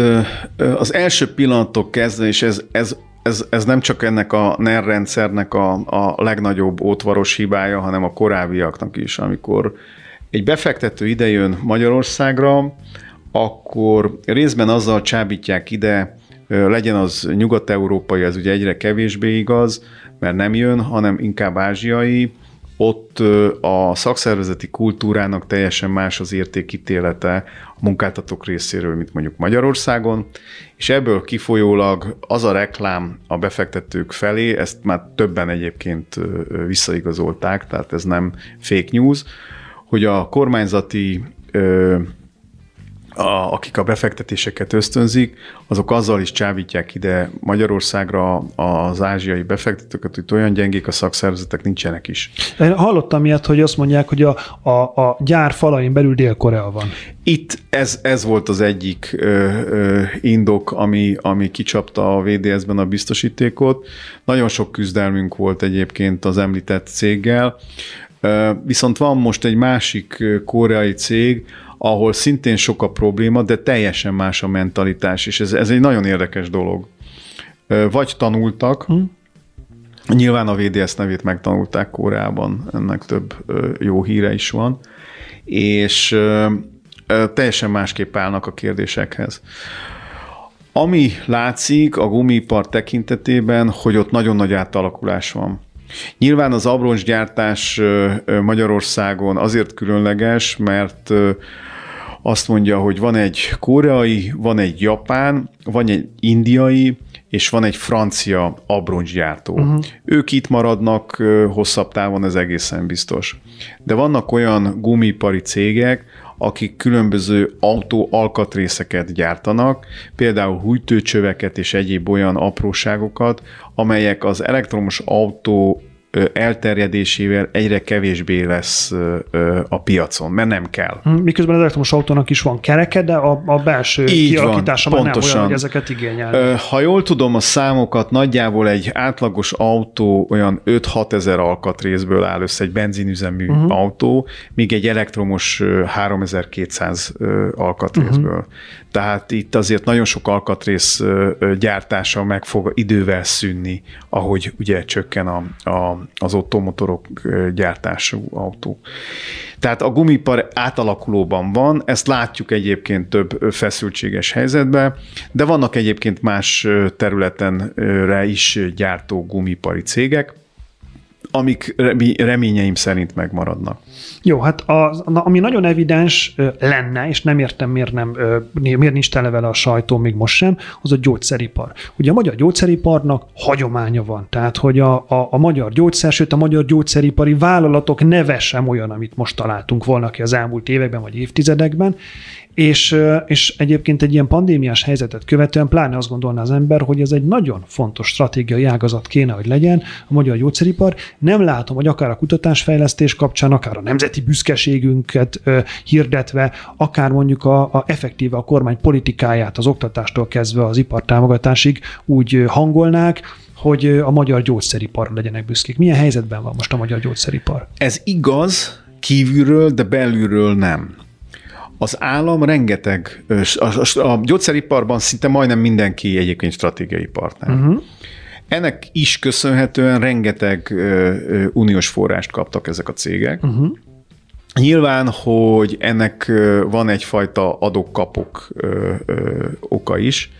az első pillanatok kezdve, és ez, ez, ez, ez nem csak ennek a NER rendszernek a, a legnagyobb ótvaros hibája, hanem a korábbiaknak is, amikor egy befektető idejön Magyarországra, akkor részben azzal csábítják ide, legyen az nyugat-európai, ez ugye egyre kevésbé igaz, mert nem jön, hanem inkább ázsiai, ott a szakszervezeti kultúrának teljesen más az értékítélete a munkáltatók részéről, mint mondjuk Magyarországon, és ebből kifolyólag az a reklám a befektetők felé, ezt már többen egyébként visszaigazolták, tehát ez nem fake news, hogy a kormányzati a, akik a befektetéseket ösztönzik, azok azzal is csábítják ide Magyarországra az ázsiai befektetőket, hogy olyan gyengék a szakszervezetek nincsenek is. Én hallottam ilyet, hogy azt mondják, hogy a, a, a gyár falain belül Dél-Korea van. Itt ez, ez volt az egyik ö, ö, indok, ami, ami kicsapta a VDS-ben a biztosítékot. Nagyon sok küzdelmünk volt egyébként az említett céggel, Viszont van most egy másik koreai cég, ahol szintén sok a probléma, de teljesen más a mentalitás, és ez, ez egy nagyon érdekes dolog. Vagy tanultak, hmm. Nyilván a VDS nevét megtanulták Koreában, ennek több jó híre is van, és teljesen másképp állnak a kérdésekhez. Ami látszik a gumipar tekintetében, hogy ott nagyon nagy átalakulás van. Nyilván az abroncsgyártás Magyarországon azért különleges, mert azt mondja, hogy van egy koreai, van egy japán, van egy indiai, és van egy francia abroncsgyártó. Uh-huh. Ők itt maradnak hosszabb távon, ez egészen biztos. De vannak olyan gumipari cégek, akik különböző autó alkatrészeket gyártanak, például hújtőcsöveket és egyéb olyan apróságokat, amelyek az elektromos autó elterjedésével egyre kevésbé lesz a piacon, mert nem kell. Hm, miközben az elektromos autónak is van kereke, de a, a belső Így kialakítása van, pontosan. nem olyan, hogy ezeket igényel. Ha jól tudom a számokat, nagyjából egy átlagos autó olyan 5-6 ezer alkatrészből áll össze, egy benzinüzemű uh-huh. autó, míg egy elektromos 3200 alkatrészből. Uh-huh. Tehát itt azért nagyon sok alkatrész gyártása meg fog idővel szűnni, ahogy ugye csökken a, a, az ottomotorok gyártású autó. Tehát a gumipar átalakulóban van, ezt látjuk egyébként több feszültséges helyzetben, de vannak egyébként más területenre is gyártó gumipari cégek, amik reményeim szerint megmaradnak. Jó, hát az, ami nagyon evidens lenne, és nem értem, miért, nem, miért nincs tele vele a sajtó még most sem, az a gyógyszeripar. Ugye a magyar gyógyszeriparnak hagyománya van, tehát hogy a, a, a magyar gyógyszer, sőt a magyar gyógyszeripari vállalatok neve sem olyan, amit most találtunk volna ki az elmúlt években vagy évtizedekben, és, és egyébként egy ilyen pandémiás helyzetet követően pláne azt gondolná az ember, hogy ez egy nagyon fontos stratégiai ágazat kéne, hogy legyen a magyar gyógyszeripar. Nem látom, hogy akár a kutatásfejlesztés kapcsán, akár a nemzeti büszkeségünket hirdetve, akár mondjuk a, a effektíve a kormány politikáját az oktatástól kezdve az ipartámogatásig úgy hangolnák, hogy a magyar gyógyszeripar legyenek büszkék. Milyen helyzetben van most a magyar gyógyszeripar? Ez igaz, kívülről, de belülről nem. Az állam rengeteg, a, a gyógyszeriparban szinte majdnem mindenki egyébként stratégiai partner. Uh-huh. Ennek is köszönhetően rengeteg uh, uniós forrást kaptak ezek a cégek. Uh-huh. Nyilván, hogy ennek van egyfajta adok-kapok oka is,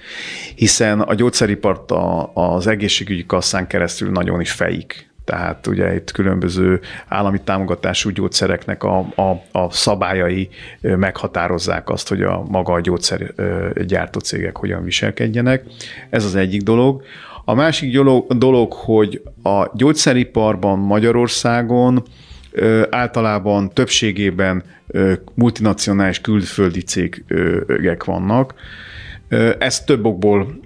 hiszen a gyógyszeripart az egészségügyi kasszán keresztül nagyon is fejik tehát ugye itt különböző állami támogatású gyógyszereknek a, a, a szabályai meghatározzák azt, hogy a maga a gyógyszergyártó cégek hogyan viselkedjenek. Ez az egyik dolog. A másik dolog, dolog hogy a gyógyszeriparban Magyarországon általában többségében multinacionális külföldi cégek vannak. Ez több okból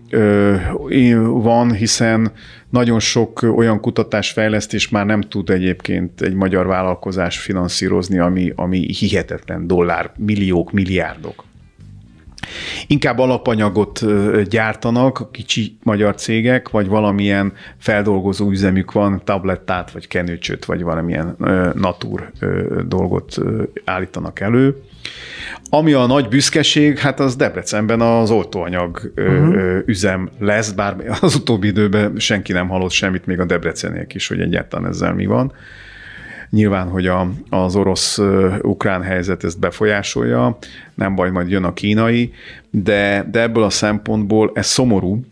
van, hiszen nagyon sok olyan kutatásfejlesztés már nem tud egyébként egy magyar vállalkozás finanszírozni, ami, ami hihetetlen dollár, milliók, milliárdok. Inkább alapanyagot gyártanak kicsi magyar cégek, vagy valamilyen feldolgozó üzemük van, tablettát, vagy kenőcsöt, vagy valamilyen natur dolgot állítanak elő. Ami a nagy büszkeség, hát az Debrecenben az oltóanyag uh-huh. üzem lesz, bár az utóbbi időben senki nem hallott semmit, még a Debreceniek is, hogy egyáltalán ezzel mi van. Nyilván, hogy a, az orosz-ukrán helyzet ezt befolyásolja, nem baj, majd jön a kínai, de, de ebből a szempontból ez szomorú,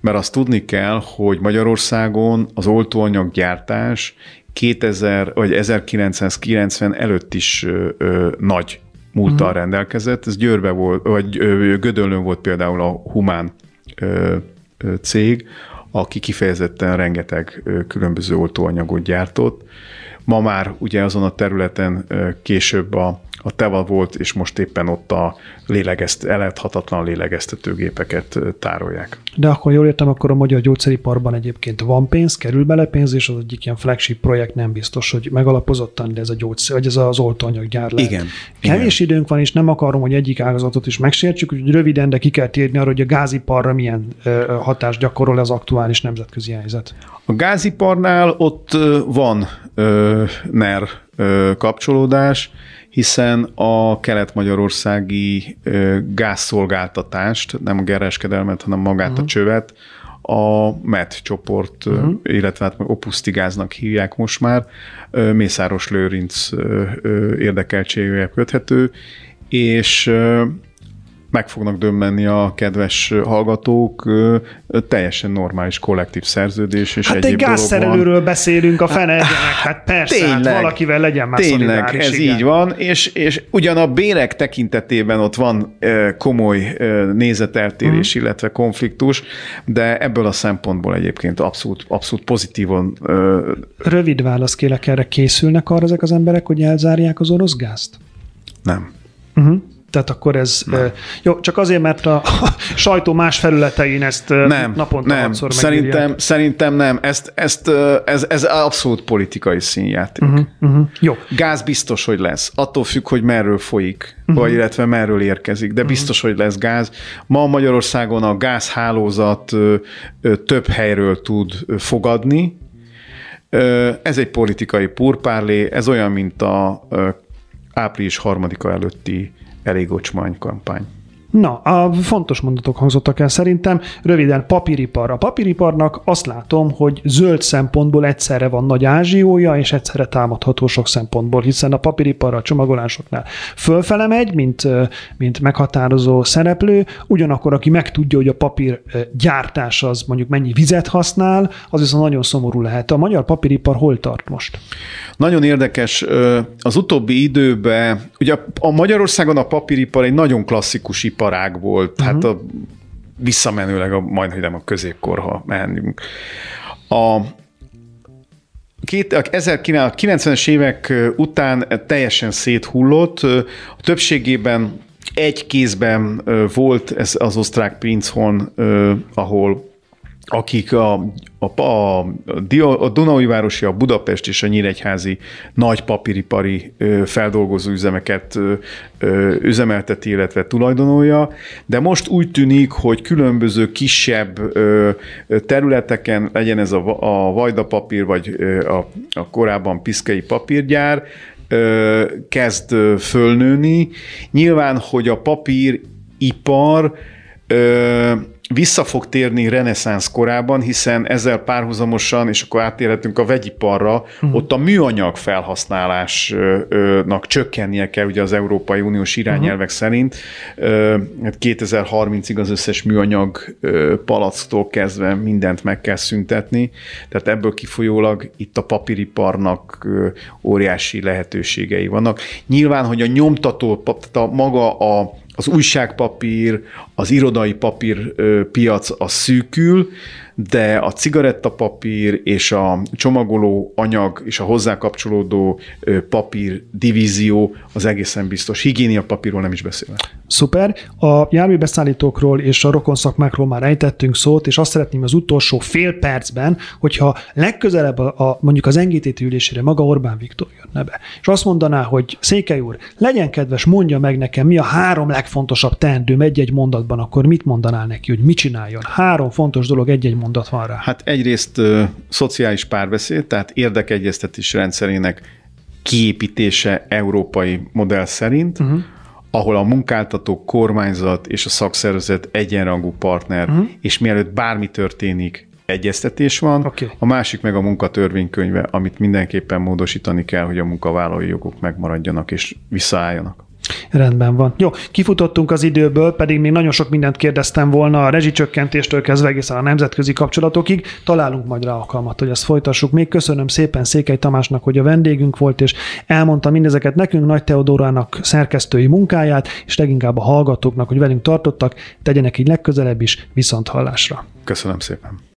mert azt tudni kell, hogy Magyarországon az oltóanyag gyártás 2000 vagy 1990 előtt is ö, ö, nagy múlttal uh-huh. rendelkezett. Ez Győrbe volt, vagy Gödöllön volt például a Humán ö, ö, cég, aki kifejezetten rengeteg ö, különböző oltóanyagot gyártott. Ma már ugye azon a területen később a a TEVA volt, és most éppen ott a lélegeszt, elethatatlan lélegeztetőgépeket tárolják. De akkor jól értem, akkor a magyar gyógyszeriparban egyébként van pénz, kerül bele pénz, és az egyik ilyen flagship projekt nem biztos, hogy megalapozottan, de ez a gyógyszer, vagy ez az oltóanyaggyár lehet. Igen. Kevés igen. időnk van, és nem akarom, hogy egyik ágazatot is megsértsük, úgyhogy röviden, de ki kell térni arra, hogy a gáziparra milyen hatást gyakorol az aktuális nemzetközi helyzet. A gáziparnál ott van NER kapcsolódás, hiszen a kelet-magyarországi gázszolgáltatást, nem a kereskedelmet, hanem magát uh-huh. a mhm. csövet, a MET csoport, uh-huh. illetve hát Opusztigáznak hívják most már, Mészáros Lőrinc érdekeltségével köthető, és meg fognak dömmenni a kedves hallgatók, teljesen normális kollektív szerződés és hát egyéb egy gázszerelőről beszélünk a fene hát persze, hát tényleg, hát valakivel legyen már Tényleg, ez igen. így van, és, és ugyan a bérek tekintetében ott van komoly nézeteltérés, hmm. illetve konfliktus, de ebből a szempontból egyébként abszolút, abszolút pozitívan. Rövid válasz kérek erre, készülnek arra ezek az emberek, hogy elzárják az orosz gázt? Nem. Uh-huh Tehát akkor ez nem. jó, csak azért, mert a, a sajtó más felületein ezt nem, naponta nem. Szerintem, szerintem nem. Ezt, ezt, ez, ez abszolút politikai színjáték. Uh-huh, uh-huh. Jó. Gáz biztos, hogy lesz. Attól függ, hogy merről folyik, uh-huh. vagy illetve merről érkezik, de biztos, uh-huh. hogy lesz gáz. Ma Magyarországon a gázhálózat több helyről tud fogadni, ez egy politikai purpárlé, ez olyan, mint a április harmadika előtti elég ocsmány kampány. Na, a fontos mondatok hangzottak el szerintem. Röviden, papíripar. A papíriparnak azt látom, hogy zöld szempontból egyszerre van nagy ázsiója, és egyszerre támadható sok szempontból, hiszen a papíripar a csomagolásoknál fölfele megy, mint, mint meghatározó szereplő, ugyanakkor aki megtudja, hogy a papír gyártás az mondjuk mennyi vizet használ, az viszont nagyon szomorú lehet. A magyar papíripar hol tart most? Nagyon érdekes. Az utóbbi időben, ugye a Magyarországon a papíripar egy nagyon klasszikus iparág volt, uh-huh. hát a, visszamenőleg a, majdnem a középkorha menjünk. A, Két, a 1990-es évek után teljesen széthullott, a többségében egy kézben volt ez az osztrák Prinzhorn, ahol akik a, a, a, a Dunaui városi, a Budapest és a Nyíregyházi nagy papíripari feldolgozó üzemeket üzemelteti, illetve tulajdonolja, de most úgy tűnik, hogy különböző kisebb területeken, legyen ez a, a Vajda papír, vagy a, a korábban Piszkei papírgyár, kezd fölnőni. Nyilván, hogy a papíripar vissza fog térni reneszánsz korában, hiszen ezzel párhuzamosan, és akkor átérhetünk a vegyiparra, uh-huh. ott a műanyag felhasználásnak csökkennie kell ugye az Európai Uniós irányelvek uh-huh. szerint. 2030-ig hát az összes műanyag palacktól kezdve mindent meg kell szüntetni, tehát ebből kifolyólag itt a papíriparnak óriási lehetőségei vannak. Nyilván, hogy a nyomtató, a maga a az újságpapír, az irodai papír piac a szűkül, de a cigarettapapír és a csomagoló anyag és a hozzá kapcsolódó papír divízió az egészen biztos. Higiénia papírról nem is beszélve. Szuper. A járműbeszállítókról és a rokon szakmákról már ejtettünk szót, és azt szeretném az utolsó fél percben, hogyha legközelebb a, a mondjuk az NGT ülésére maga Orbán Viktor jönne be, és azt mondaná, hogy Székely úr, legyen kedves, mondja meg nekem, mi a három legfontosabb teendőm egy-egy mondatban, akkor mit mondanál neki, hogy mit csináljon? Három fontos dolog egy-egy mondat van rá. Hát egyrészt ö, szociális párbeszéd, tehát érdekegyeztetés rendszerének kiépítése európai modell szerint, uh-huh ahol a munkáltató, kormányzat és a szakszervezet egyenrangú partner, uh-huh. és mielőtt bármi történik, egyeztetés van, okay. a másik meg a munkatörvénykönyve, amit mindenképpen módosítani kell, hogy a munkavállalói jogok megmaradjanak és visszaálljanak. Rendben van. Jó, kifutottunk az időből, pedig még nagyon sok mindent kérdeztem volna a rezsicsökkentéstől kezdve egészen a nemzetközi kapcsolatokig. Találunk majd rá alkalmat, hogy ezt folytassuk. Még köszönöm szépen Székely Tamásnak, hogy a vendégünk volt, és elmondta mindezeket nekünk, Nagy Teodorának szerkesztői munkáját, és leginkább a hallgatóknak, hogy velünk tartottak, tegyenek így legközelebb is, viszont hallásra. Köszönöm szépen.